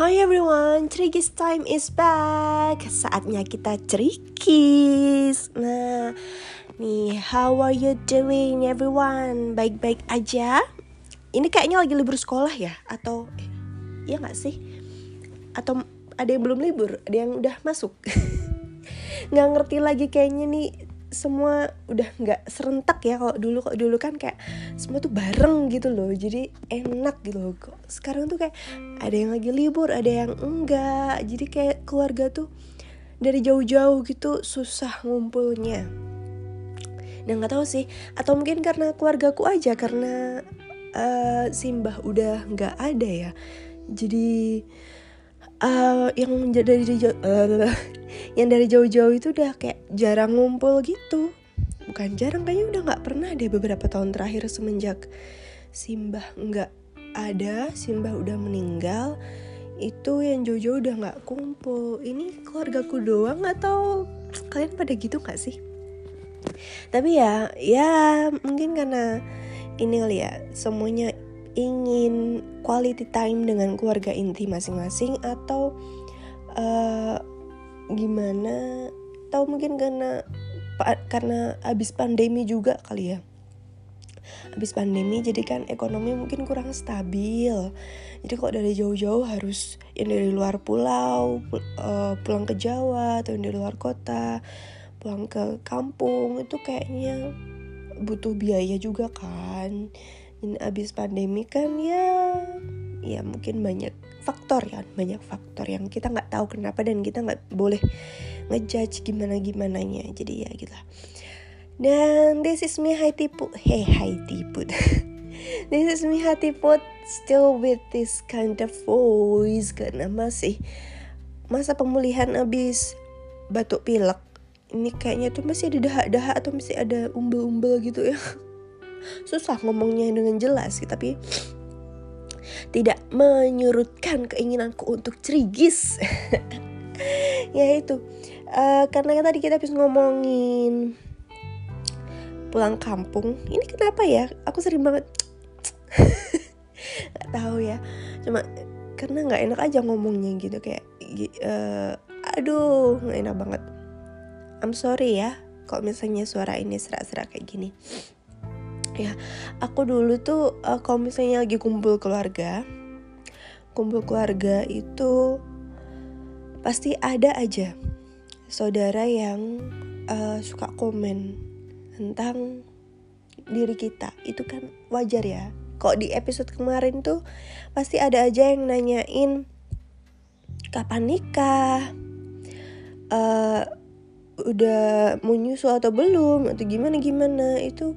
Hi everyone, Cerigis time is back. Saatnya kita cerikis. Nah, nih, how are you doing everyone? Baik-baik aja? Ini kayaknya lagi libur sekolah ya? Atau, eh, iya gak sih? Atau ada yang belum libur? Ada yang udah masuk? Gak ngerti lagi kayaknya nih semua udah nggak serentak ya kalau dulu kok dulu kan kayak semua tuh bareng gitu loh jadi enak gitu loh. Kok sekarang tuh kayak ada yang lagi libur ada yang enggak. Jadi kayak keluarga tuh dari jauh-jauh gitu susah ngumpulnya. Nah nggak tahu sih atau mungkin karena keluargaku aja karena uh, simbah udah nggak ada ya. Jadi uh, yang dari jauh uh, yang dari jauh-jauh itu udah kayak jarang ngumpul gitu. Bukan jarang kayaknya udah nggak pernah deh beberapa tahun terakhir semenjak Simbah nggak ada Simbah udah meninggal itu yang jauh-jauh udah nggak kumpul. Ini keluargaku doang atau kalian pada gitu nggak sih? Tapi ya ya mungkin karena ini kali ya semuanya ingin quality time dengan keluarga inti masing-masing atau uh, gimana? Tahu mungkin karena karena habis pandemi juga kali ya? Habis pandemi jadi kan ekonomi mungkin kurang stabil. Jadi kok dari jauh-jauh harus yang dari luar pulau uh, pulang ke Jawa atau yang dari luar kota pulang ke kampung itu kayaknya butuh biaya juga kan dan abis pandemi kan ya ya mungkin banyak faktor ya banyak faktor yang kita nggak tahu kenapa dan kita nggak boleh ngejudge gimana gimana nya jadi ya gitu dan this is me Hai Tipu. Hey Hai Tipu. This is me Hati Put still with this kind of voice. Karena masih masa pemulihan abis batuk pilek ini kayaknya tuh masih ada dahak-dahak atau masih ada umbel-umbel gitu ya susah ngomongnya dengan jelas sih tapi tidak menyurutkan keinginanku untuk cerigis. Ya itu uh, karena tadi kita habis ngomongin pulang kampung. Ini kenapa ya? Aku sering banget nggak tahu ya. Cuma karena nggak enak aja ngomongnya gitu kayak uh, aduh nggak enak banget. I'm sorry ya kalau misalnya suara ini serak-serak kayak gini ya aku dulu tuh uh, kalau misalnya lagi kumpul keluarga kumpul keluarga itu pasti ada aja saudara yang uh, suka komen tentang diri kita. Itu kan wajar ya. Kok di episode kemarin tuh pasti ada aja yang nanyain kapan nikah? Uh, udah mau nyusul atau belum? Atau gimana gimana? Itu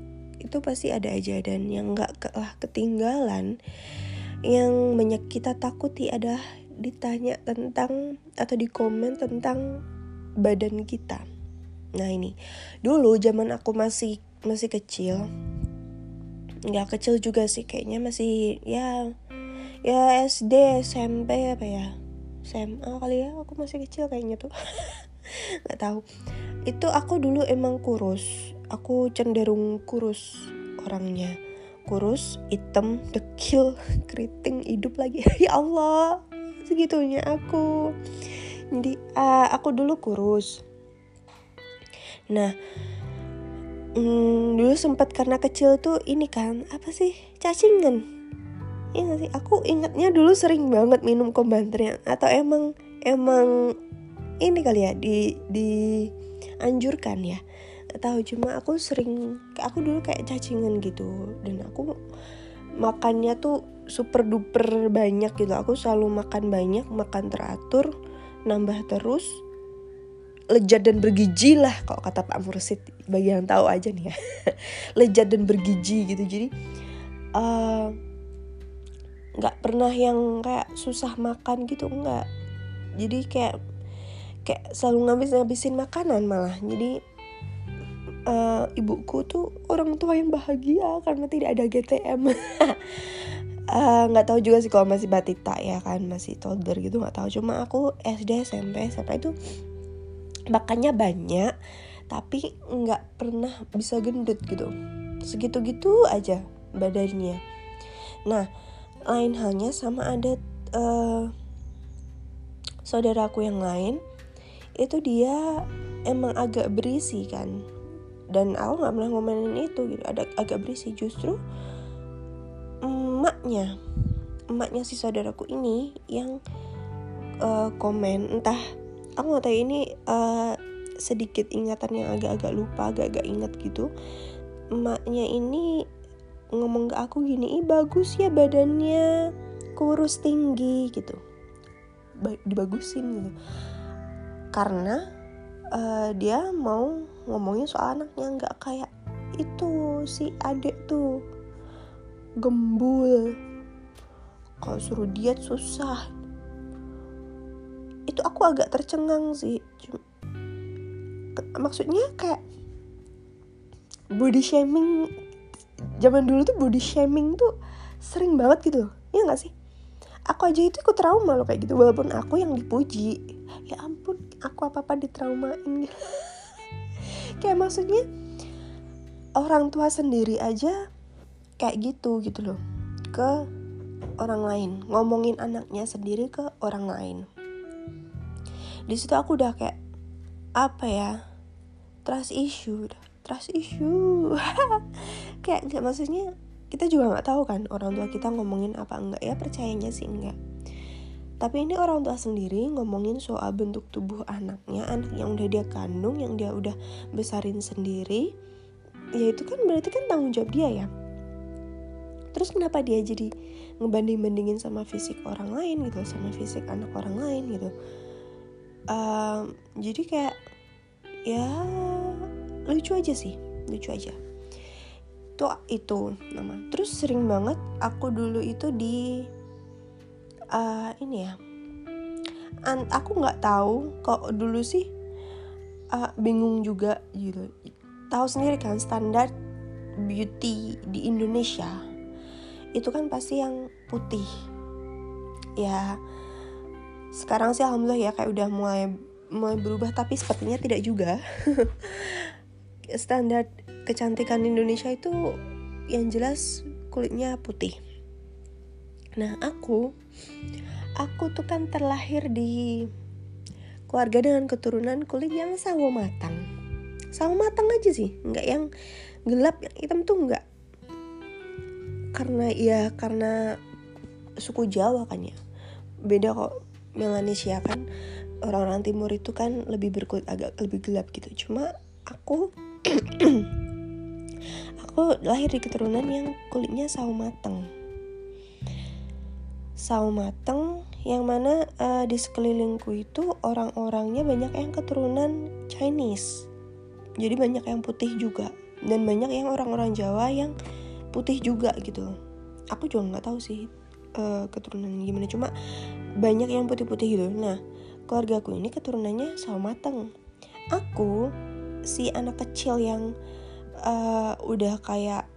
itu pasti ada aja dan yang nggak kalah ketinggalan yang banyak kita takuti ada ditanya tentang atau di komen tentang badan kita. Nah ini. Dulu zaman aku masih masih kecil, nggak kecil juga sih kayaknya masih ya ya SD SMP apa ya? SMA kali ya aku masih kecil kayaknya tuh. Nggak tahu. Itu aku dulu emang kurus aku cenderung kurus orangnya. Kurus hitam dekil keriting hidup lagi. Ya Allah segitunya aku. Jadi uh, aku dulu kurus. Nah hmm, dulu sempat karena kecil tuh ini kan apa sih cacingan. Iya sih? Aku ingatnya dulu sering banget minum kombanter atau emang emang ini kali ya di di anjurkan ya tahu cuma aku sering aku dulu kayak cacingan gitu dan aku makannya tuh super duper banyak gitu. Aku selalu makan banyak makan teratur nambah terus lezat dan bergizi lah kalau kata Pak Mursid. Bagi yang tahu aja nih ya. Lezat dan bergizi gitu. Jadi eh, nggak uh, pernah yang kayak susah makan gitu nggak. Jadi kayak kayak selalu ngabis ngabisin makanan malah. Jadi uh, ibuku tuh orang tua yang bahagia karena tidak ada GTM eh, nggak uh, tahu juga sih kalau masih batita ya kan masih toddler gitu nggak tahu. Cuma aku SD SMP SMP itu makannya banyak tapi nggak pernah bisa gendut gitu. Segitu gitu aja badannya. Nah lain halnya sama ada uh, saudaraku yang lain itu dia emang agak berisi kan dan aku nggak pernah ngomelin itu gitu. Ada agak berisi. Justru emaknya emaknya si saudaraku ini yang uh, komen. Entah aku nggak tahu ini uh, sedikit ingatan yang agak-agak lupa agak-agak inget gitu. Emaknya ini ngomong ke aku gini ih bagus ya badannya kurus tinggi gitu. Ba dibagusin gitu. Karena uh, dia mau ngomongin soal anaknya nggak kayak itu si adik tuh gembul. Kalau suruh diet susah. Itu aku agak tercengang sih. Maksudnya kayak body shaming zaman dulu tuh body shaming tuh sering banget gitu loh. Ya nggak sih? Aku aja itu ikut trauma loh kayak gitu. Walaupun aku yang dipuji. Ya ampun aku apa apa ditraumain kayak maksudnya orang tua sendiri aja kayak gitu gitu loh. Ke orang lain. Ngomongin anaknya sendiri ke orang lain. Di situ aku udah kayak apa ya trust issue. Trust issue. Kayak nggak maksudnya kita juga nggak tahu kan orang tua kita ngomongin apa enggak ya percayanya sih enggak tapi ini orang tua sendiri ngomongin soal bentuk tubuh anaknya anak yang udah dia kandung yang dia udah besarin sendiri ya itu kan berarti kan tanggung jawab dia ya. Terus kenapa dia jadi ngebanding-bandingin sama fisik orang lain gitu sama fisik anak orang lain gitu? Um, jadi kayak ya lucu aja sih lucu aja. Tuh itu nama. Terus sering banget aku dulu itu di uh, ini ya. An aku nggak tahu kok dulu sih uh, bingung juga gitu. Tahu sendiri kan standar beauty di Indonesia? Itu kan pasti yang putih. Ya sekarang sih alhamdulillah ya kayak udah mulai mulai berubah tapi sepertinya tidak juga. Standar kecantikan Indonesia itu yang jelas kulitnya putih. Nah aku aku tuh kan terlahir di keluarga dengan keturunan kulit yang sawo matang. Sawo matang aja sih nggak yang gelap yang hitam tuh nggak. Karena ya karena suku Jawa kan ya. Beda kok Melanesia kan. Orang-orang timur itu kan lebih berkulit agak lebih gelap gitu. Cuma aku aku lahir di keturunan yang kulitnya sawo mateng sawo mateng yang mana uh, di sekelilingku itu orang-orangnya banyak yang keturunan Chinese. Jadi banyak yang putih juga dan banyak yang orang-orang Jawa yang putih juga gitu. Aku juga nggak tahu sih uh, keturunan gimana cuma banyak yang putih-putih gitu. Nah keluarga aku ini keturunannya sama mateng. Aku si anak kecil yang uh, udah kayak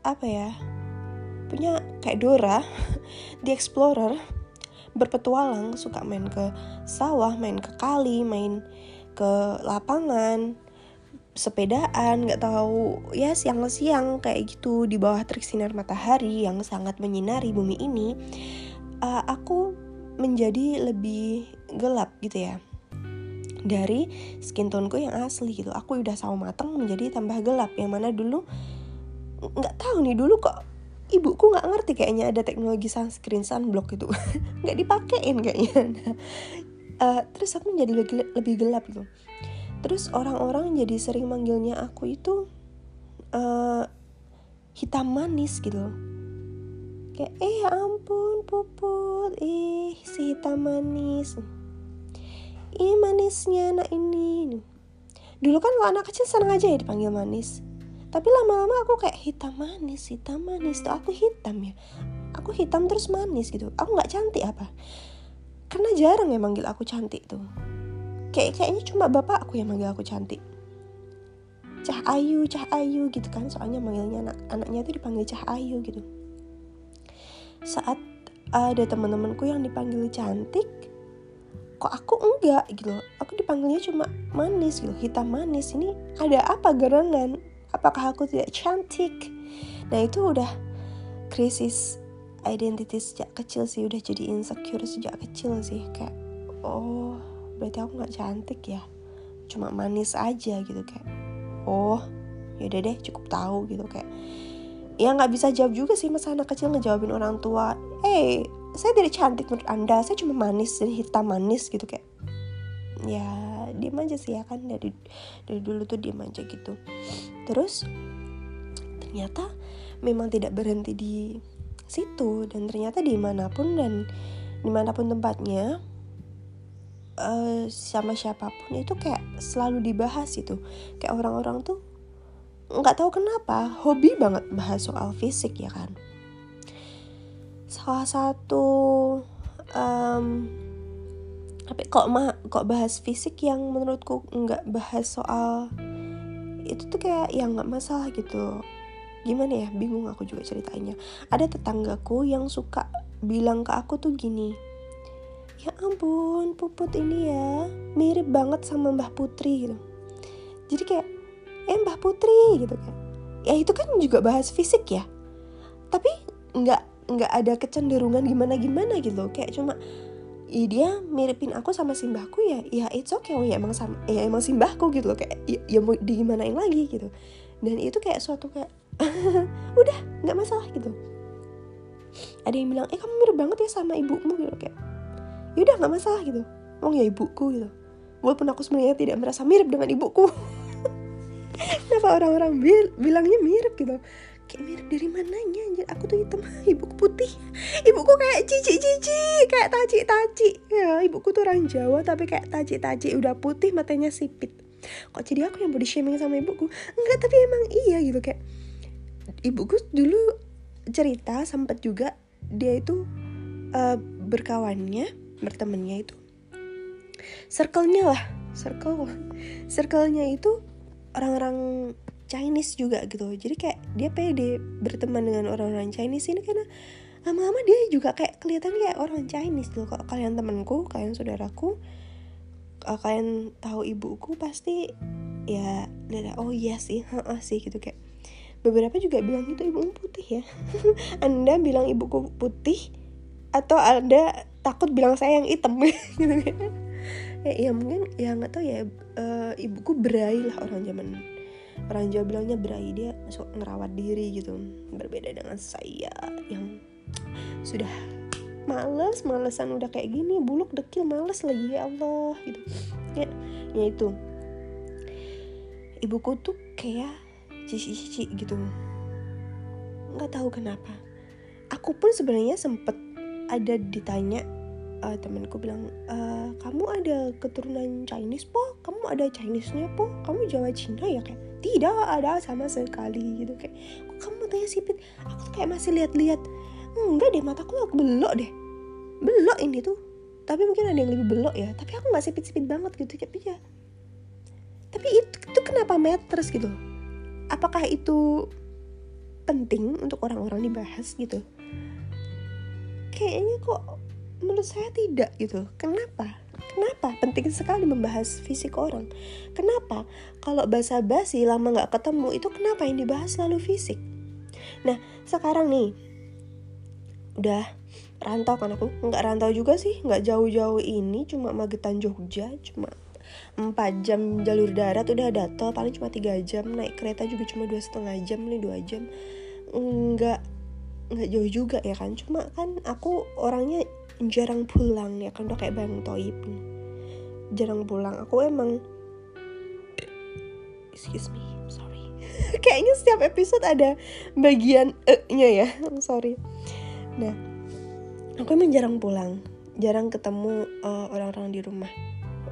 apa ya punya kayak Dora di Explorer berpetualang suka main ke sawah main ke kali main ke lapangan sepedaan nggak tahu ya siang-siang kayak gitu di bawah terik sinar matahari yang sangat menyinari bumi ini uh, aku menjadi lebih gelap gitu ya dari skin toneku yang asli gitu. Aku udah sama matang menjadi tambah gelap yang mana dulu nggak tahu nih dulu kok ibuku nggak ngerti kayaknya ada teknologi sunscreen sunblock gitu nggak dipakein kayaknya. Uh, terus aku menjadi lebih, gelap gitu. Terus orang-orang jadi sering manggilnya aku itu uh, hitam manis gitu. Kayak eh ya ampun puput. Ih si hitam manis. Ih manisnya anak ini. Dulu kan kalau anak kecil seneng aja ya dipanggil manis tapi lama-lama aku kayak hitam manis hitam manis tuh. Aku hitam ya. Aku hitam terus manis gitu. Aku nggak cantik apa? Karena jarang ya manggil aku cantik tuh. Kayak kayaknya cuma bapakku yang manggil aku cantik. Cah Ayu, Cah Ayu gitu kan. Soalnya manggilnya anak anaknya tuh dipanggil Cah Ayu gitu. Saat ada teman-temanku yang dipanggil cantik kok aku enggak gitu aku dipanggilnya cuma manis gitu hitam manis. Ini ada apa gerangan apakah aku tidak cantik? Nah itu udah krisis identitas sejak kecil sih. Udah jadi insecure sejak kecil sih. Kayak oh berarti aku nggak cantik ya? Cuma manis aja gitu kayak oh yaudah deh cukup tahu gitu kayak. Ya nggak bisa jawab juga sih masa anak kecil ngejawabin orang tua eh hey, saya tidak cantik menurut anda saya cuma manis dan hitam manis gitu kayak ya diem aja sih ya kan dari dari dulu tuh diem aja gitu. Terus ternyata memang tidak berhenti di situ dan ternyata di mana pun dan di mana pun tempatnya uh, sama siapa pun itu kayak selalu dibahas itu kayak orang-orang tuh nggak tahu kenapa hobi banget bahas soal fisik ya kan. Salah satu um, tapi kok mah kok bahas fisik yang menurutku nggak bahas soal itu tuh kayak yang nggak masalah gitu. Gimana ya? Bingung aku juga ceritanya. Ada tetanggaku yang suka bilang ke aku tuh gini ya ampun puput ini ya mirip banget sama mbah putri gitu. Jadi kayak eh mbah putri gitu kan. Ya itu kan juga bahas fisik ya. Tapi nggak nggak ada kecenderungan gimana gimana gitu. Kayak cuma ya dia miripin aku sama simbahku ya? Ya it's okay ya emang sama ya emang simbahku gitu loh kayak ya, ya mau digimanain lagi gitu. Dan itu kayak suatu kayak udah nggak masalah gitu. Ada yang bilang eh kamu mirip banget ya sama ibumu gitu kayak yaudah nggak masalah gitu. Oh ya ibuku gitu. Walaupun aku sebenarnya tidak merasa mirip dengan ibuku. Kenapa orang-orang bil bilangnya mirip gitu kayak mirip dari mananya anjir. Aku tuh hitam. Ibuku putih. Ibuku kayak cici cici kayak taci taci ya ibuku tuh orang Jawa tapi kayak taci taci udah putih matanya sipit. Kok jadi aku yang body shaming sama ibuku? Enggak tapi emang iya gitu. Kayak ibuku dulu cerita sempat juga dia itu uh, berkawannya bertemannya itu. Circle-nya lah. Circle circle-nya itu orang-orang Chinese juga gitu. Jadi kayak dia pede berteman dengan orang-orang Chinese ini karena lama-lama dia juga kayak kelihatan kayak orang Chinese tuh kalau kalian temanku kalian saudaraku kalian tahu ibuku pasti ya oh iya sih heeh sih gitu kayak. Beberapa juga bilang itu ibu putih ya? Anda bilang ibuku putih atau anda takut bilang saya yang hitam? Gitu kan ya, ya mungkin ya nggak tahu ya uh, ibuku berai lah orang zaman orang Jawa bilangnya berai dia masuk ngerawat diri gitu. Berbeda dengan saya yang sudah males malesan udah kayak gini buluk dekil males lagi ya Allah gitu. Ya ya itu. Ibuku tuh kayak cici-cici gitu. Nggak tahu kenapa. Aku pun sebenarnya sempet ada ditanya uh, temanku bilang e, kamu ada keturunan Chinese po? Kamu ada Chinese-nya po? Kamu Jawa Cina ya kayak tidak ada sama sekali gitu. Kayak kok kamu tanya sipit? Aku tuh kayak masih lihat-lihat. Enggak deh mataku aku belok deh. Belok ini tuh. Tapi mungkin ada yang lebih belok ya. Tapi aku nggak sipit-sipit banget gitu tapi ya tapi itu, itu kenapa matters gitu? Apakah itu penting untuk orang-orang dibahas gitu? Kayaknya kok menurut saya tidak gitu. Kenapa kenapa? Penting sekali membahas fisik orang. Kenapa? Kalau basa-basi lama nggak ketemu itu kenapa yang dibahas selalu fisik? Nah sekarang nih udah rantau kan aku? Nggak rantau juga sih nggak jauh-jauh ini. Cuma Magetan Jogja cuma 4 jam jalur darat udah ada tol paling cuma tiga jam. Naik kereta juga cuma dua setengah jam nih dua jam. Nggak nggak jauh juga ya kan? Cuma kan aku orangnya jarang pulang ya kan udah kayak bang toib jarang pulang. Aku emang excuse me sorry. Kayaknya setiap episode ada bagian e nya ya sorry. Nah aku emang jarang pulang. Jarang ketemu uh, orang-orang di rumah.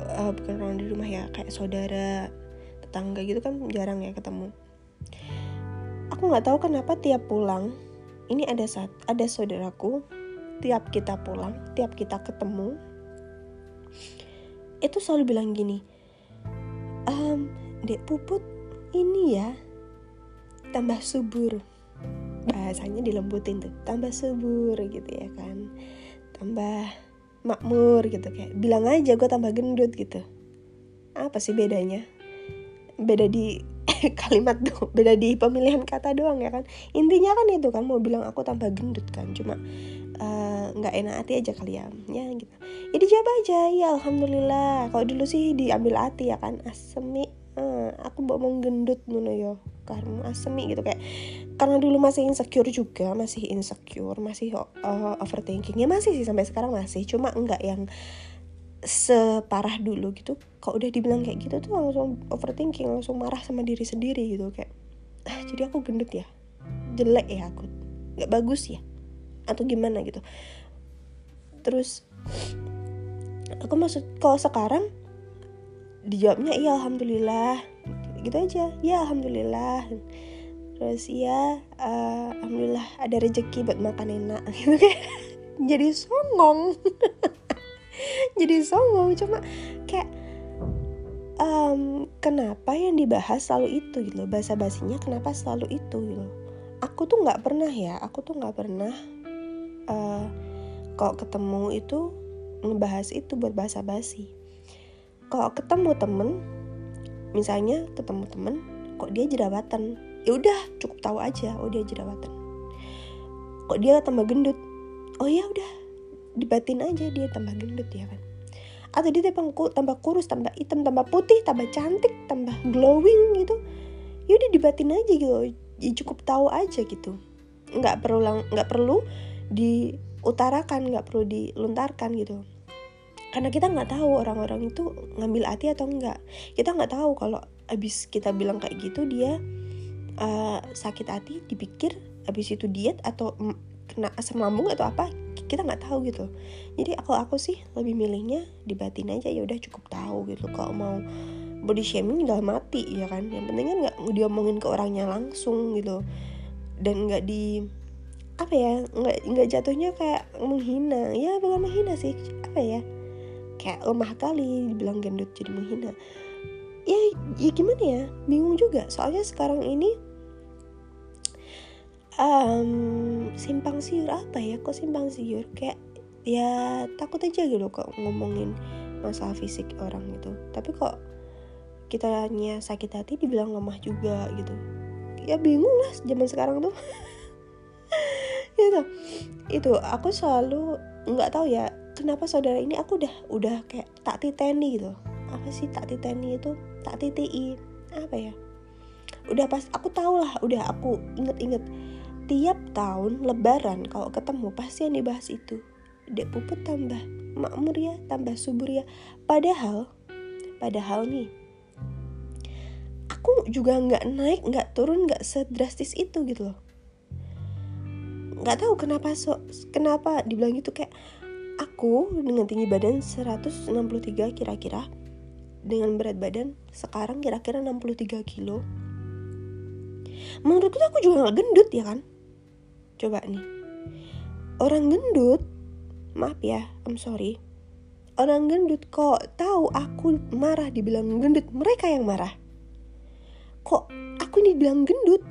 Uh, bukan orang di rumah ya kayak saudara tetangga gitu kan jarang ya ketemu. Aku nggak tahu kenapa tiap pulang ini ada saat ada saudaraku tiap kita pulang tiap kita ketemu itu selalu bilang gini ehm, dek puput ini ya tambah subur. Bahasanya dilembutin tuh tambah subur gitu ya kan. Tambah makmur gitu kayak bilang aja gue tambah gendut gitu. Apa sih bedanya? Beda di kalimat tuh beda di pemilihan kata doang ya kan. Intinya kan itu kan mau bilang aku tambah gendut kan cuma nggak uh, enak hati aja kali ya ya gitu. Ya dijawab aja ya alhamdulillah. Kalau dulu sih diambil hati ya kan asemi uh, aku mau gendut nuno yo karena asemi gitu. Kayak karena dulu masih insecure juga masih insecure masih uh, overthinking. Ya masih sih sampai sekarang masih. Cuma enggak yang separah dulu gitu. Kok udah dibilang kayak gitu tuh langsung overthinking langsung marah sama diri sendiri gitu. Kayak ah jadi aku gendut ya? Jelek ya aku. Nggak bagus ya atau gimana gitu. Terus aku maksud kalau sekarang dijawabnya iya alhamdulillah. Gitu aja ya alhamdulillah. Terus ya uh, alhamdulillah ada rezeki buat makan enak. Gitu kayak jadi songong. Jadi songong cuma kayak um, kenapa yang dibahas selalu itu? Gitu bahasa basinya kenapa selalu itu? Gitu. Aku tuh nggak pernah ya aku tuh nggak pernah uh, kalau ketemu itu ngebahas itu buat bahasa basi. Kalau ketemu temen misalnya ketemu temen kok dia jerawatan? Ya udah cukup tahu aja. Oh dia jerawatan. Kok dia tambah gendut? Oh ya udah dibatin aja dia tambah gendut ya kan? Atau dia tambah, tambah kurus tambah hitam tambah putih tambah cantik tambah glowing gitu. Ya udah dibatin aja gitu. Ya cukup tahu aja gitu. Nggak perlu nggak perlu diutarakan nggak perlu diluntarkan gitu. Karena kita nggak tahu orang-orang itu ngambil hati atau enggak kita nggak tahu kalau abis kita bilang kayak gitu dia uh, sakit hati dipikir abis itu diet atau kena asam lambung atau apa kita nggak tahu gitu. Jadi aku aku sih lebih milihnya dibatin aja ya udah cukup tahu gitu. Kalau mau body shaming udah mati ya kan. Yang penting kan nggak diomongin ke orangnya langsung gitu. Dan nggak di apa ya nggak nggak jatuhnya kayak menghina. Ya bukan menghina sih apa ya kayak lemah kali dibilang gendut jadi menghina. Ya ya gimana ya bingung juga. Soalnya sekarang ini um, simpang siur apa ya kok simpang siur? Kayak ya takut aja gitu kok ngomongin masalah fisik orang gitu. Tapi kok kita hanya sakit hati dibilang lemah juga gitu. Ya bingung lah zaman sekarang tuh gitu. Itu aku selalu nggak tahu ya kenapa saudara ini aku udah udah kayak tak titeni gitu. Apa sih tak titeni itu? Tak titii apa ya? Udah pas aku tahu lah udah aku inget-inget. Tiap tahun lebaran kalau ketemu pasti yang dibahas itu. Dek puput tambah makmur ya tambah subur ya padahal padahal nih aku juga nggak naik nggak turun nggak sedrastis itu gitu loh nggak tahu kenapa so kenapa dibilang gitu kayak aku dengan tinggi badan 163 kira-kira dengan berat badan sekarang kira-kira 63 kilo menurutku aku juga nggak gendut ya kan Coba nih. Orang gendut, maaf ya, I'm sorry. Orang gendut kok tahu aku marah dibilang gendut, mereka yang marah. Kok aku ini dibilang gendut?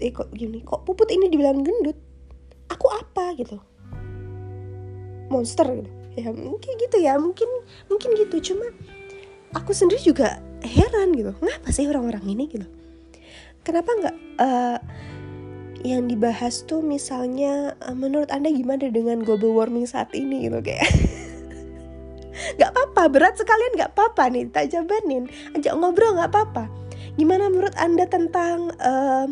Eh kok gini, kok puput ini dibilang gendut? Aku apa gitu? Monster gitu. Ya mungkin gitu ya, mungkin mungkin gitu. Cuma aku sendiri juga heran gitu. Ngapa sih orang-orang ini gitu? Kenapa nggak uh, yang dibahas tuh misalnya eh, menurut anda gimana dengan global warming saat ini gitu kayak nggak apa-apa berat sekalian nggak apa-apa nih tak jabanin ajak ngobrol nggak apa-apa gimana menurut anda tentang uh,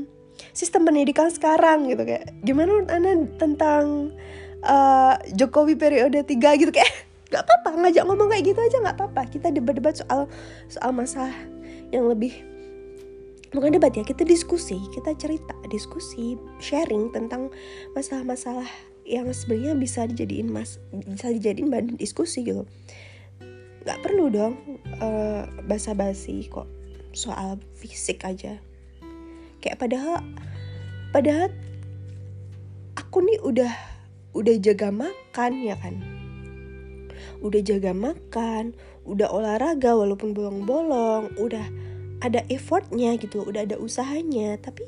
sistem pendidikan sekarang gitu kayak gimana menurut anda tentang uh, Jokowi periode 3 gitu kayak nggak apa-apa ngajak ngomong kayak gitu aja nggak apa-apa. Kita debat-debat soal soal masalah yang lebih bukan debat ya kita diskusi kita cerita diskusi sharing tentang masalah-masalah yang sebenarnya bisa dijadiin mas bisa dijadiin badan diskusi gitu. Nggak perlu dong uh, basa-basi kok soal fisik aja kayak padahal padahal aku nih udah udah jaga makan ya kan? Udah jaga makan udah olahraga walaupun bolong-bolong udah ada effortnya gitu udah ada usahanya. Tapi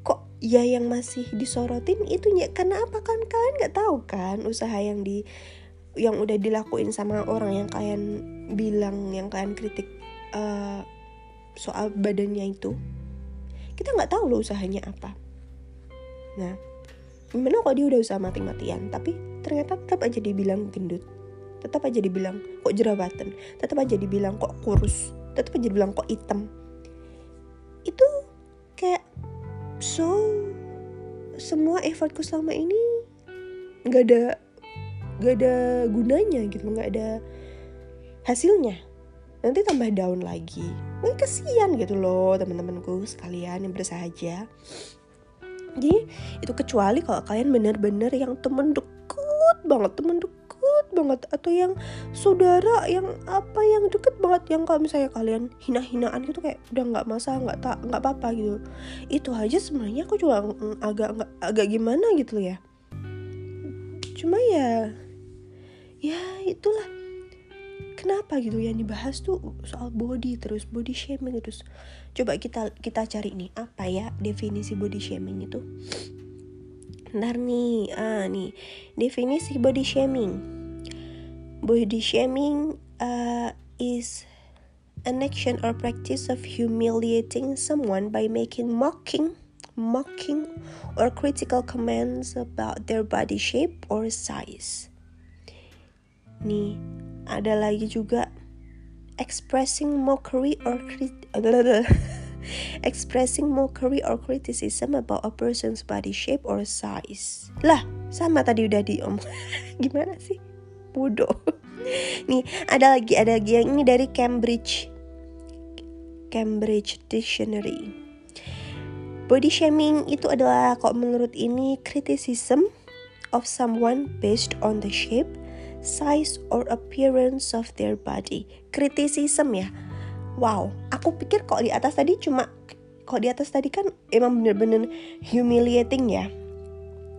kok ya yang masih disorotin itu ya karena apa? Kan kalian nggak tahu kan usaha yang di yang udah dilakuin sama orang yang kalian bilang yang kalian kritik uh, soal badannya itu kita nggak tahu loh usahanya apa. Nah gimana kok dia udah usaha mati-matian tapi ternyata tetap aja dibilang gendut. Tetap aja dibilang kok jerawatan. Tetap aja dibilang kok kurus. Tetap aja dibilang kok hitam. Itu kayak so semua effortku selama ini nggak ada nggak ada gunanya gitu. Nggak ada hasilnya nanti tambah down lagi. Mungkin kesian gitu loh teman-temanku sekalian yang bersahaja. Jadi itu kecuali kalau kalian bener-bener yang temen deket banget temen deket banget atau yang saudara yang apa yang deket banget yang kalau misalnya kalian hina-hinaan gitu kayak udah nggak masalah nggak tak nggak apa-apa gitu. Itu aja sebenarnya aku juga agak agak gimana gitu ya. Cuma ya ya itulah kenapa gitu? Yang dibahas tuh soal body terus body shaming terus coba kita kita cari nih apa ya definisi body shaming itu? Ntar nih ah nih definisi body shaming. Body shaming uh, is an action or practice of humiliating someone by making mocking mocking or critical comments about their body shape or size. Nih ada lagi juga expressing mockery or expressing mockery or criticism about a person's body shape or size. Lah, sama tadi udah diom. Gimana sih? Bodoh. Nih, ada lagi, ada lagi yang ini dari Cambridge. Cambridge Dictionary. Body shaming itu adalah kok menurut ini criticism of someone based on the shape, size or appearance of their body. Criticism ya. Wow, aku pikir kok di atas tadi cuma kok di atas tadi kan emang bener-bener humiliating ya.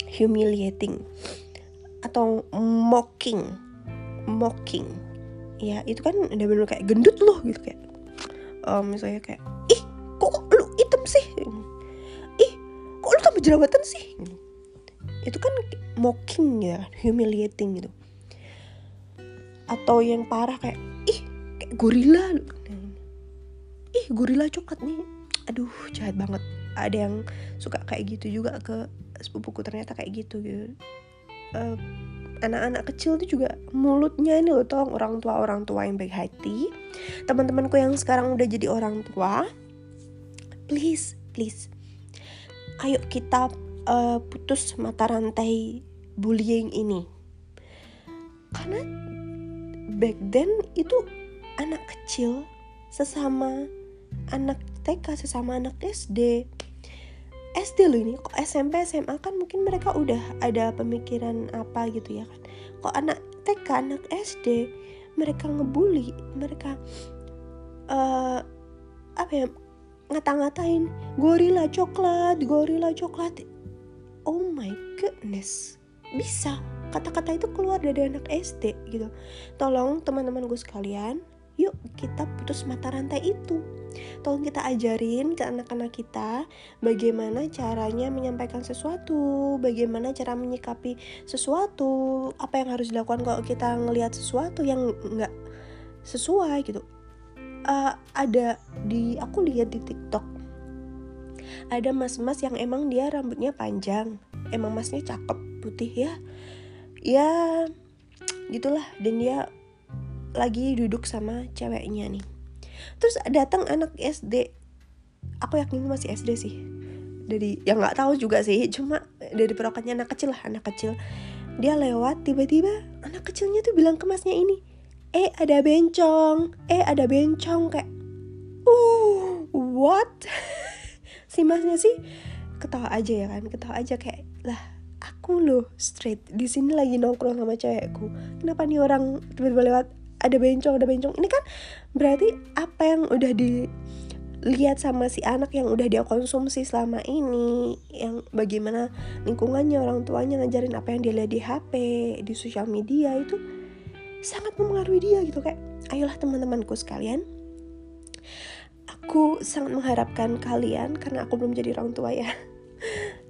Humiliating atau mocking. Mocking. Ya, itu kan udah bener kayak gendut loh gitu kayak. Um, misalnya kayak, "Ih, kok lu hitam sih?" "Ih, kok lu tambah jerawatan sih?" Itu kan mocking ya, humiliating gitu atau yang parah kayak ih kayak gorila. Ih gorila coklat nih. Aduh jahat banget. Ada yang suka kayak gitu juga ke sepupuku ternyata kayak gitu gitu. Uh, anak-anak kecil tuh juga mulutnya ini loh tolong orang tua orang tua yang baik hati. Teman-temanku yang sekarang udah jadi orang tua please please ayo kita uh, putus mata rantai bullying ini. Karena back then itu anak kecil sesama anak TK sesama anak SD SD loh ini kok SMP SMA kan mungkin mereka udah ada pemikiran apa gitu ya kan. Kok anak TK anak SD mereka ngebully mereka uh, apa ya ngata-ngatain gorila coklat gorila coklat. Oh my goodness bisa kata-kata itu keluar dari anak SD gitu. Tolong teman-teman gue sekalian yuk kita putus mata rantai itu. Tolong kita ajarin ke anak-anak kita bagaimana caranya menyampaikan sesuatu bagaimana cara menyikapi sesuatu apa yang harus dilakukan kalau kita ngelihat sesuatu yang nggak sesuai gitu. Uh, ada di aku lihat di TikTok ada mas-mas yang emang dia rambutnya panjang emang masnya cakep putih ya ya gitulah. Dan dia lagi duduk sama ceweknya nih. Terus datang anak SD aku yakin masih SD sih. Dari yang nggak tahu juga sih. Cuma dari perokatnya anak kecil lah anak kecil. Dia lewat tiba-tiba anak kecilnya tuh bilang ke masnya ini eh ada bencong. Eh ada bencong. Kayak uh what? Si masnya sih ketawa aja ya kan ketawa aja kayak lah aku loh straight. Di sini lagi nongkrong sama cewekku. Kenapa nih orang tiba-tiba lewat? Ada bencong ada bencong. Ini kan berarti apa yang udah dilihat sama si anak yang udah dia konsumsi selama ini? Yang bagaimana lingkungannya orang tuanya ngajarin apa yang dia lihat di HP di sosial media itu sangat mempengaruhi dia gitu kayak ayolah teman-temanku sekalian. Aku sangat mengharapkan kalian karena aku belum jadi orang tua ya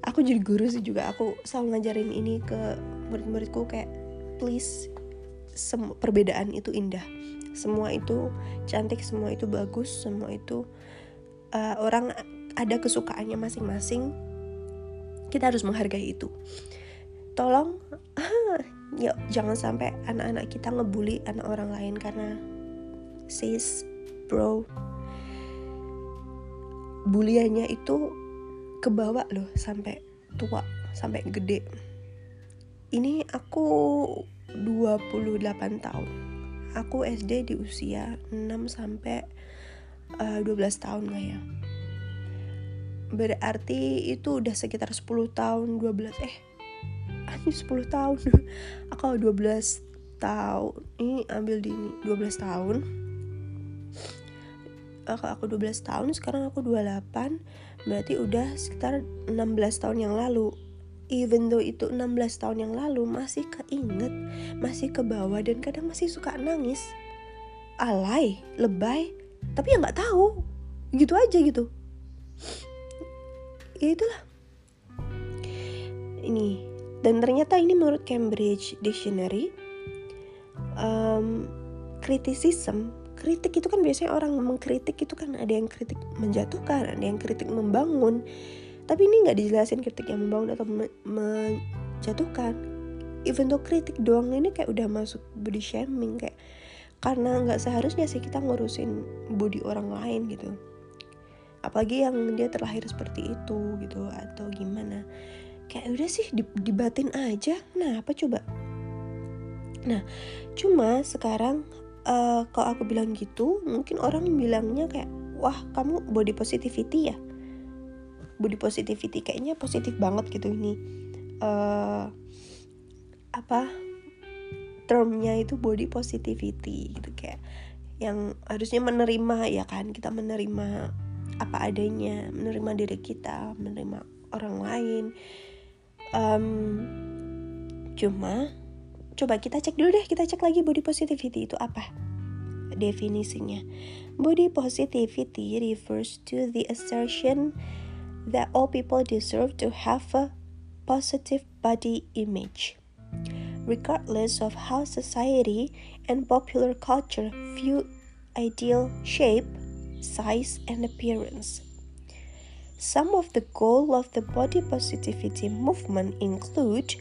aku jadi guru sih juga. Aku selalu ngajarin ini ke murid-muridku kayak please sem perbedaan itu indah. Semua itu cantik semua itu bagus semua itu uh, orang ada kesukaannya masing-masing. Kita harus menghargai itu. Tolong yuk jangan sampai anak-anak kita ngebully anak orang lain karena sis bro. Buliannya itu kebawa loh sampai tua sampai gede. Ini aku 28 tahun. Aku SD di usia 6 sampai uh, 12 tahun lah ya. Berarti itu udah sekitar 10 tahun 12 eh anjir 10 tahun. Aku 12 tahun ini ambil di ini 12 tahun. Aku, aku 12 tahun sekarang aku 28 berarti udah sekitar 16 tahun yang lalu. Even though itu 16 tahun yang lalu masih keinget masih ke bawah dan kadang masih suka nangis. Alay lebay tapi ya nggak tahu. Gitu aja gitu. Ya itulah. Ini dan ternyata ini menurut Cambridge Dictionary um, kritisism kritik itu kan biasanya orang mengkritik itu kan ada yang kritik menjatuhkan ada yang kritik membangun. Tapi ini nggak dijelasin kritik yang membangun atau me menjatuhkan. Even though kritik doang ini kayak udah masuk body shaming kayak karena nggak seharusnya sih kita ngurusin body orang lain gitu. Apalagi yang dia terlahir seperti itu gitu atau gimana. Kayak udah sih dibatin aja nah apa coba? Nah cuma sekarang uh, kalau aku bilang gitu mungkin orang bilangnya kayak wah kamu body positivity ya? Body positivity kayaknya positif banget gitu ini. Uh, apa termnya itu body positivity gitu kayak yang harusnya menerima ya kan kita menerima apa adanya menerima diri kita menerima orang lain. Um, cuma coba kita cek dulu deh kita cek lagi body positivity itu apa definisinya body positivity refers to the assertion that all people deserve to have a positive body image regardless of how society and popular culture view ideal shape size, and appearance. Some of the goals of the body positivity movement include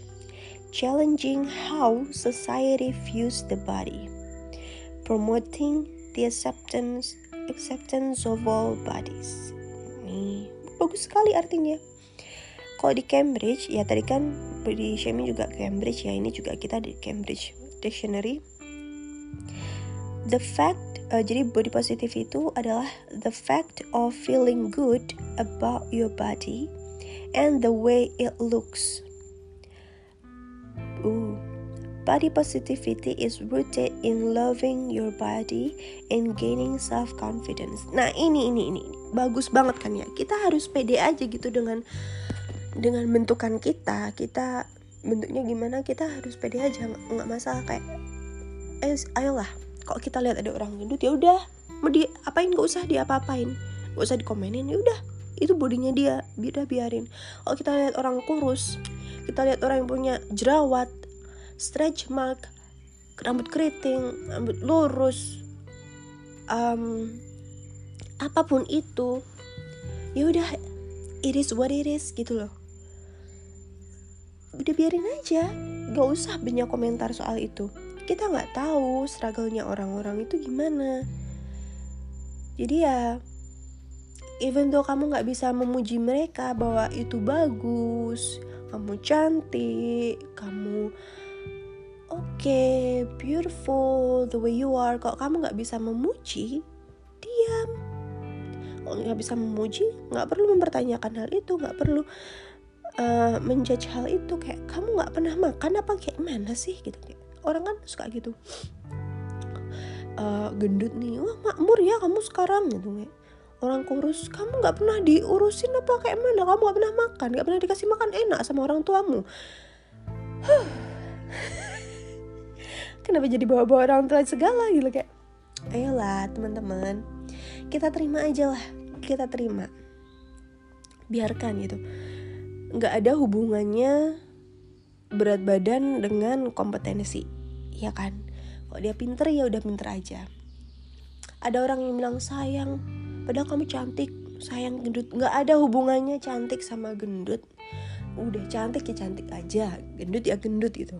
challenging how society views the body, promoting the acceptance acceptance of all bodies. Ini bagus sekali artinya. Kalau di Cambridge, ya tadi kan di shaming juga Cambridge ya, ini juga kita di Cambridge Dictionary. The fact uh, jadi body positive itu adalah the fact of feeling good about your body and the way it looks. Ooh. Body positivity is rooted in loving your body and gaining self confidence. Nah, ini ini ini bagus banget kan ya. Kita harus pede aja gitu dengan dengan bentukan kita. Kita bentuknya gimana kita harus pede aja. Nggak masalah kayak eh ayolah. Kalau kita lihat ada orang gendut ya udah. Mau di apain nggak usah diapa-apain. Nggak usah dikomenin ya udah. Itu bodinya dia. Udah biarin. Kalau kita lihat orang kurus kita lihat orang yang punya jerawat stretch mark rambut keriting rambut lurus um, apa pun itu ya udah it is what it is gitu loh. Udah biarin aja gak usah banyak komentar soal itu. Kita nggak tahu struggle-nya orang-orang itu gimana. Jadi ya even though kamu nggak bisa memuji mereka bahwa itu bagus kamu cantik kamu oke okay, beautiful the way you are. Kok kamu nggak bisa memuji? Diam. Kalau nggak bisa memuji? Nggak perlu mempertanyakan hal itu nggak perlu uh, menjudge hal itu. Kayak kamu nggak pernah makan apa kayak mana sih? Gitu orang kan suka gitu. Uh, gendut nih wah makmur ya kamu sekarang gitu kayak orang kurus kamu nggak pernah diurusin apa kayak mana? Kamu nggak pernah makan nggak pernah dikasih makan enak sama orang tuamu. Kenapa jadi bawa-bawa orang tua segala gitu kayak ayolah teman-teman kita terima aja lah kita terima. Biarkan gitu. Nggak ada hubungannya berat badan dengan kompetensi ya kan? Kalau dia pinter ya udah pinter aja. Ada orang yang bilang sayang padahal kamu cantik sayang gendut. Nggak ada hubungannya cantik sama gendut. Udah cantik ya cantik aja. Gendut ya gendut gitu.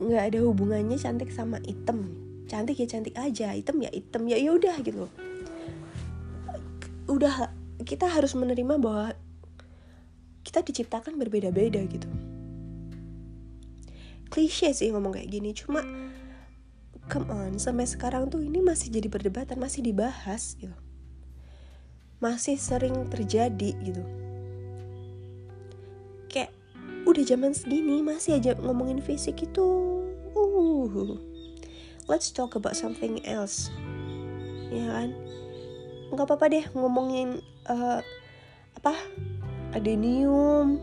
Nggak ada hubungannya cantik sama item. Cantik ya cantik aja. Item ya item. Ya ya udah gitu. Udah kita harus menerima bahwa kita diciptakan berbeda-beda gitu. Klise sih ngomong kayak gini. Cuma come on sampai sekarang tuh ini masih jadi perdebatan masih dibahas gitu. Masih sering terjadi gitu. Kayak udah zaman segini masih aja ngomongin fisik itu. Uh. Let's talk about something else. Ya kan? Nggak apa-apa deh ngomongin uh, apa? Adenium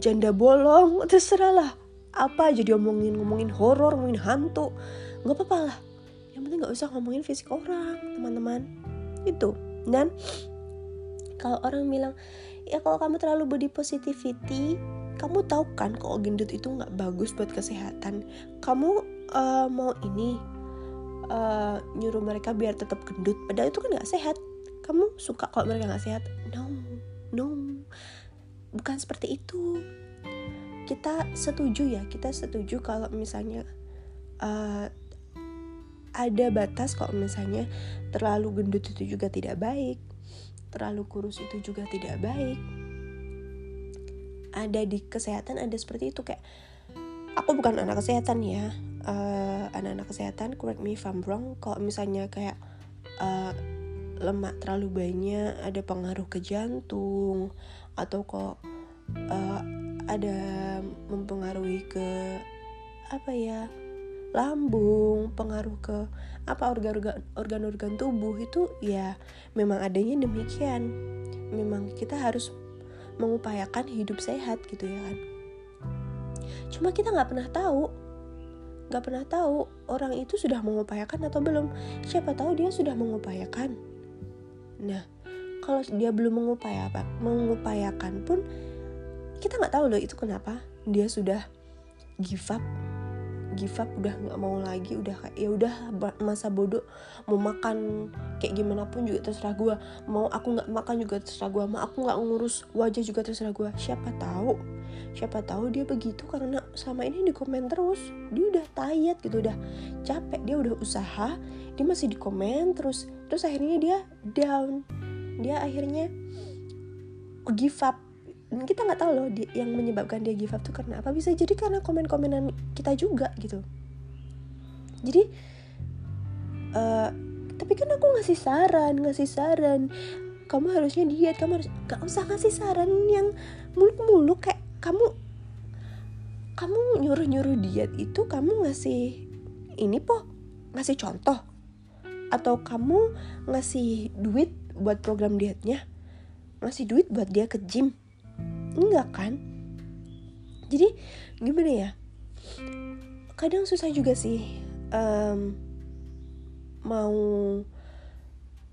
janda bolong terserah lah. Apa aja diomongin ngomongin horor ngomongin hantu nggak apa-apa lah. Yang penting nggak usah ngomongin fisik orang teman-teman. Itu. Dan kalau orang bilang ya kalau kamu terlalu body positivity kamu tahu kan kalau gendut itu nggak bagus buat kesehatan? Kamu uh, mau ini uh, nyuruh mereka biar tetap gendut padahal itu kan nggak sehat. Kamu suka kalau mereka nggak sehat? No. No. Bukan seperti itu. Kita setuju ya kita setuju kalau misalnya uh, ada batas kalau misalnya terlalu gendut itu juga tidak baik terlalu kurus itu juga tidak baik. Ada di kesehatan ada seperti itu kayak aku bukan anak kesehatan ya uh, anak-anak kesehatan correct me if I'm wrong kalau misalnya kayak uh, lemak terlalu banyak ada pengaruh ke jantung atau kok uh, ada mempengaruhi ke apa ya lambung pengaruh ke apa organ-organ tubuh itu ya memang adanya demikian. Memang kita harus mengupayakan hidup sehat gitu ya kan. Cuma kita nggak pernah tahu nggak pernah tahu orang itu sudah mengupayakan atau belum. Siapa tahu dia sudah mengupayakan. Nah kalau dia belum mengupayakan mengupayakan pun kita nggak tahu loh itu kenapa dia sudah give up give up udah nggak mau lagi udah kayak ya udah masa bodoh mau makan kayak gimana pun juga terserah gue mau aku nggak makan juga terserah gue mau aku nggak ngurus wajah juga terserah gue siapa tahu siapa tahu dia begitu karena sama ini di komen terus dia udah tayat gitu udah capek dia udah usaha dia masih di komen terus terus akhirnya dia down. Dia akhirnya give up kita nggak tahu loh yang menyebabkan dia give up tuh karena apa. Bisa jadi karena komen-komenan kita juga gitu. Jadi uh, tapi kan aku ngasih saran ngasih saran. Kamu harusnya diet kamu harus gak usah ngasih saran yang muluk-muluk. Kayak kamu kamu nyuruh-nyuruh diet itu kamu ngasih ini po ngasih contoh. Atau kamu ngasih duit buat program dietnya ngasih duit buat dia ke gym enggak kan? Jadi gimana ya? Kadang susah juga sih um, mau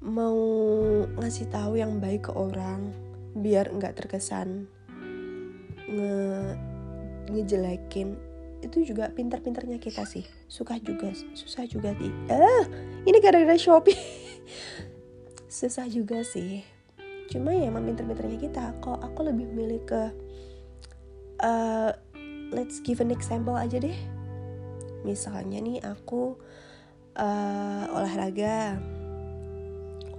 mau ngasih tahu yang baik ke orang biar nggak terkesan nge ngejelekin. Itu juga pintar-pintarnya kita sih. Suka juga susah juga sih. Eh ini gara-gara shopee. Susah juga sih cuma ya emang pinter-pinternya kita. Kok aku lebih milih ke uh, let's give an example aja deh. Misalnya nih aku uh, olahraga.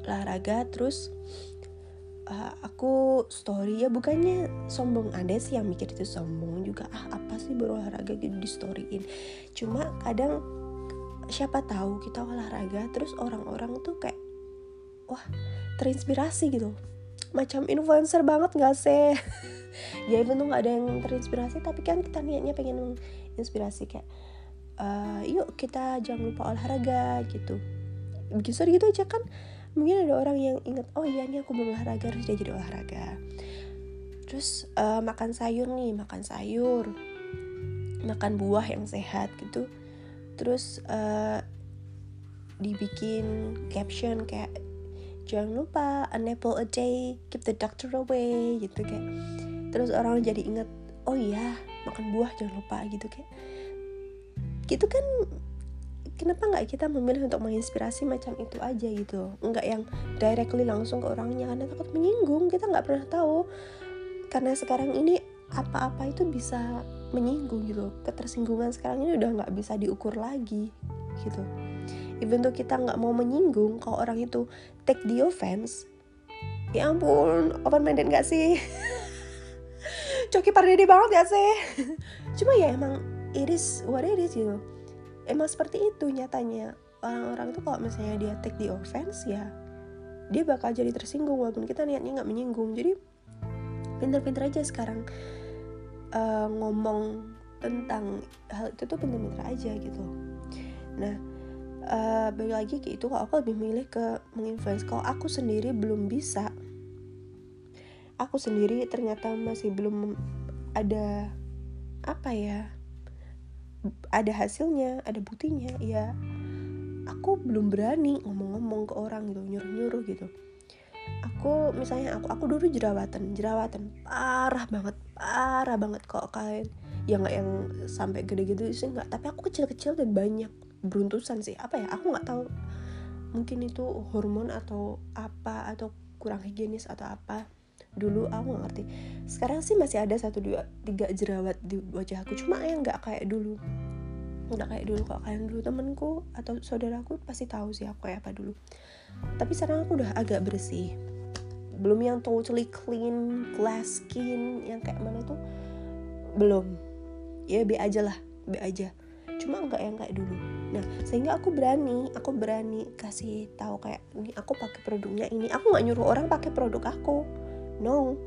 Olahraga terus uh, aku story ya bukannya sombong. Ada sih yang mikir itu sombong juga. Ah apa sih berolahraga gitu di storyin? Cuma kadang siapa tahu kita olahraga terus orang-orang tuh kayak wah terinspirasi gitu macam influencer banget gak sih? Ya itu tuh gak ada yang terinspirasi tapi kan kita niatnya pengen inspirasi kayak uh, yuk kita jangan lupa olahraga gitu. Begitu gitu aja kan mungkin ada orang yang inget oh iya nih aku belum olahraga harus dia jadi olahraga. Terus uh, makan sayur nih makan sayur makan buah yang sehat gitu. Terus uh, dibikin caption kayak jangan lupa an apple a day keep the doctor away gitu kayak. Terus orang jadi inget oh iya makan buah jangan lupa gitu kayak. Gitu kan kenapa nggak kita memilih untuk menginspirasi macam itu aja gitu? Nggak yang directly langsung ke orangnya karena takut menyinggung kita nggak pernah tahu. Karena sekarang ini apa-apa itu bisa menyinggung gitu. Ketersinggungan sekarang ini udah nggak bisa diukur lagi gitu even tuh kita nggak mau menyinggung kalau orang itu take the offense ya ampun open minded gak sih? Coki pardede banget gak sih? Cuma ya emang it is what it is gitu emang seperti itu nyatanya. Orang-orang itu kalau misalnya dia take the offense ya dia bakal jadi tersinggung walaupun kita niatnya nggak menyinggung. Jadi pinter-pinter aja sekarang uh, ngomong tentang hal itu tuh pinter-pinter aja gitu. Nah uh, balik lagi ke itu kalau aku lebih milih ke menginfluence. Kalau aku sendiri belum bisa aku sendiri ternyata masih belum ada apa ya ada hasilnya ada buktinya ya aku belum berani ngomong-ngomong ke orang gitu nyuruh-nyuruh gitu. Aku misalnya aku aku dulu jerawatan jerawatan parah banget parah banget. Kok kalian yang yang sampai gede gitu sih nggak tapi aku kecil-kecil dan banyak beruntusan sih. Apa ya? Aku nggak tahu. Mungkin itu hormon atau apa atau kurang higienis atau apa. Dulu aku nggak ngerti. Sekarang sih masih ada satu dua tiga jerawat di wajah aku. Cuma yang nggak kayak dulu. Nggak kayak dulu. Kalau kalian dulu temenku atau saudaraku pasti tahu sih aku kayak apa dulu. Tapi sekarang aku udah agak bersih. Belum yang totally clean glass skin yang kayak mana tuh? Belum. Ya be aja lah. Be aja cuma enggak yang kayak dulu. Nah sehingga aku berani aku berani kasih tahu kayak ini aku pakai produknya ini. Aku nggak nyuruh orang pakai produk aku. No.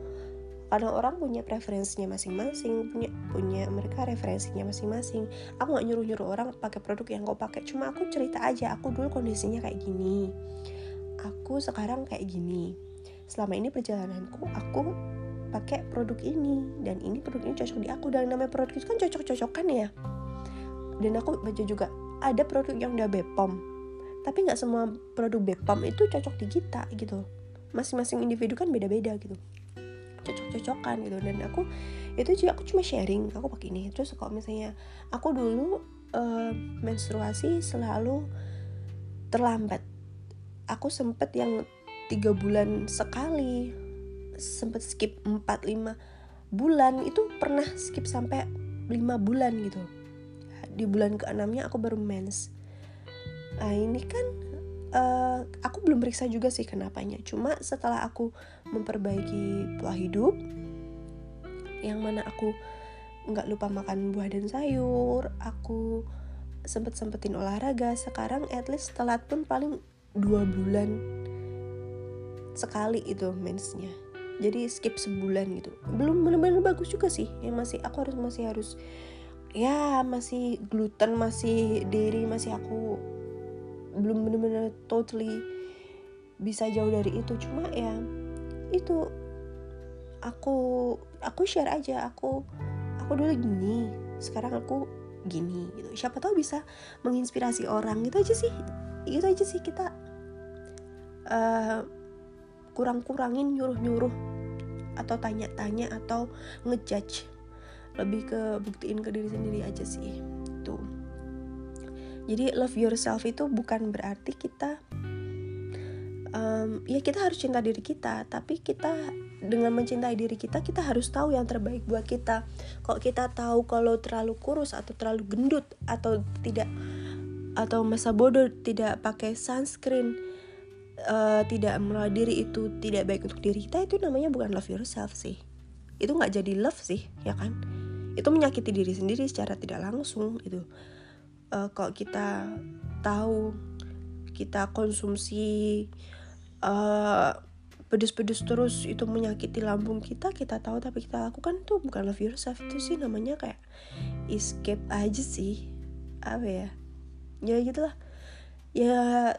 Karena orang punya preferensinya masing-masing punya punya mereka referensinya masing-masing. Aku nggak nyuruh nyuruh orang pakai produk yang kau pakai. Cuma aku cerita aja aku dulu kondisinya kayak gini. Aku sekarang kayak gini. Selama ini perjalananku aku pakai produk ini. Dan ini produk ini cocok di aku. Dan namanya produk itu kan cocok-cocokan ya dan aku baca juga ada produk yang udah Bepom tapi nggak semua produk Bepom itu cocok di kita gitu. Masing-masing individu kan beda-beda gitu. Cocok-cocokan gitu. Dan aku itu juga aku cuma sharing aku pakai ini. Terus kalau misalnya aku dulu uh, menstruasi selalu terlambat. Aku sempet yang tiga bulan sekali sempet skip 4-5 bulan itu pernah skip sampai 5 bulan gitu di bulan keenamnya aku baru mens. Nah ini kan uh, aku belum periksa juga sih kenapanya. Cuma setelah aku memperbaiki pola hidup yang mana aku nggak lupa makan buah dan sayur aku sempet sempetin olahraga sekarang at least telat pun paling dua bulan sekali itu mensnya. Jadi skip sebulan gitu. Belum benar-benar bagus juga sih. Ya masih aku harus masih harus ya masih gluten masih dairy masih aku belum bener-bener totally bisa jauh dari itu. Cuma ya itu aku aku share aja. Aku aku dulu gini sekarang aku gini gitu. Siapa tahu bisa menginspirasi orang. Gitu aja sih itu aja sih kita uh, kurang-kurangin nyuruh-nyuruh atau tanya-tanya atau ngejudge lebih ke buktiin ke diri sendiri aja sih tuh. Jadi love yourself itu bukan berarti kita um, ya kita harus cinta diri kita tapi kita dengan mencintai diri kita kita harus tahu yang terbaik buat kita. Kok kita tahu kalau terlalu kurus atau terlalu gendut atau tidak atau masa bodoh tidak pakai sunscreen uh, tidak merawat diri itu tidak baik untuk diri kita itu namanya bukan love yourself sih. Itu nggak jadi love sih ya kan itu menyakiti diri sendiri secara tidak langsung itu uh, kalau kita tahu kita konsumsi uh, pedes-pedes terus itu menyakiti lambung kita kita tahu tapi kita lakukan tuh bukan love yourself. Itu sih namanya kayak escape aja sih. Apa ya? Ya gitulah. Ya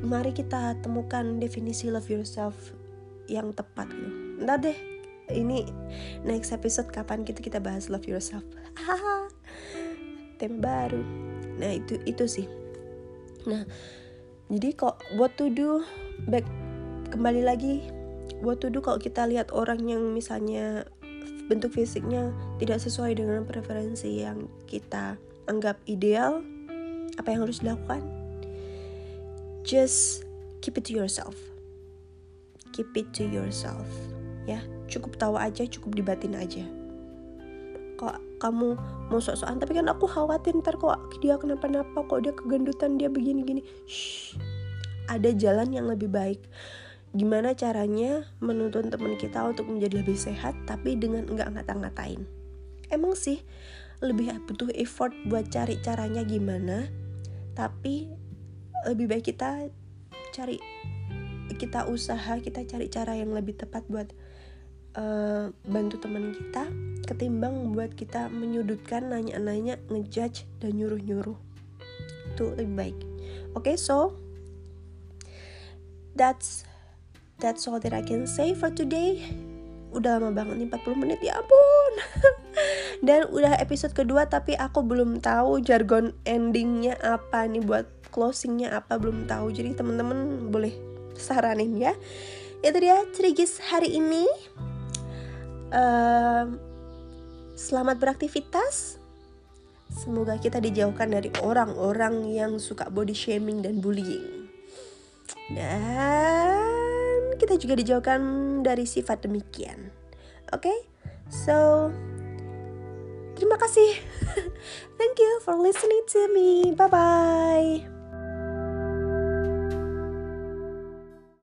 mari kita temukan definisi love yourself yang tepat gitu. Entah deh ini next episode kapan kita kita bahas love yourself. Tema baru. Nah itu itu sih. Nah jadi kok buat to do? Back kembali lagi. Buat to kalau kita lihat orang yang misalnya bentuk fisiknya tidak sesuai dengan preferensi yang kita anggap ideal apa yang harus dilakukan? Just keep it to yourself. Keep it to yourself ya cukup tahu aja cukup dibatin aja. Kok kamu mau sok-sokan? Tapi kan aku khawatir ntar kok dia kenapa-napa kok dia kegendutan dia begini-gini. Ada jalan yang lebih baik. Gimana caranya menuntun teman kita untuk menjadi lebih sehat tapi dengan nggak ngata-ngatain? Emang sih lebih butuh effort buat cari caranya gimana tapi lebih baik kita cari kita usaha kita cari cara yang lebih tepat buat uh, bantu teman kita ketimbang buat kita menyudutkan nanya-nanya ngejudge dan nyuruh-nyuruh. Itu lebih baik. Oke okay, so that's that's all that I can say for today. Udah lama banget nih 40 menit. Ya ampun. Dan udah episode kedua tapi aku belum tahu jargon endingnya apa nih buat closingnya apa belum tahu. Jadi temen-temen boleh saranin ya. Itu dia cerigis hari ini uh, selamat beraktivitas. Semoga kita dijauhkan dari orang-orang yang suka body shaming dan bullying. Dan kita juga dijauhkan dari sifat demikian. Oke? Okay? so terima kasih. Thank you for listening to me. Bye bye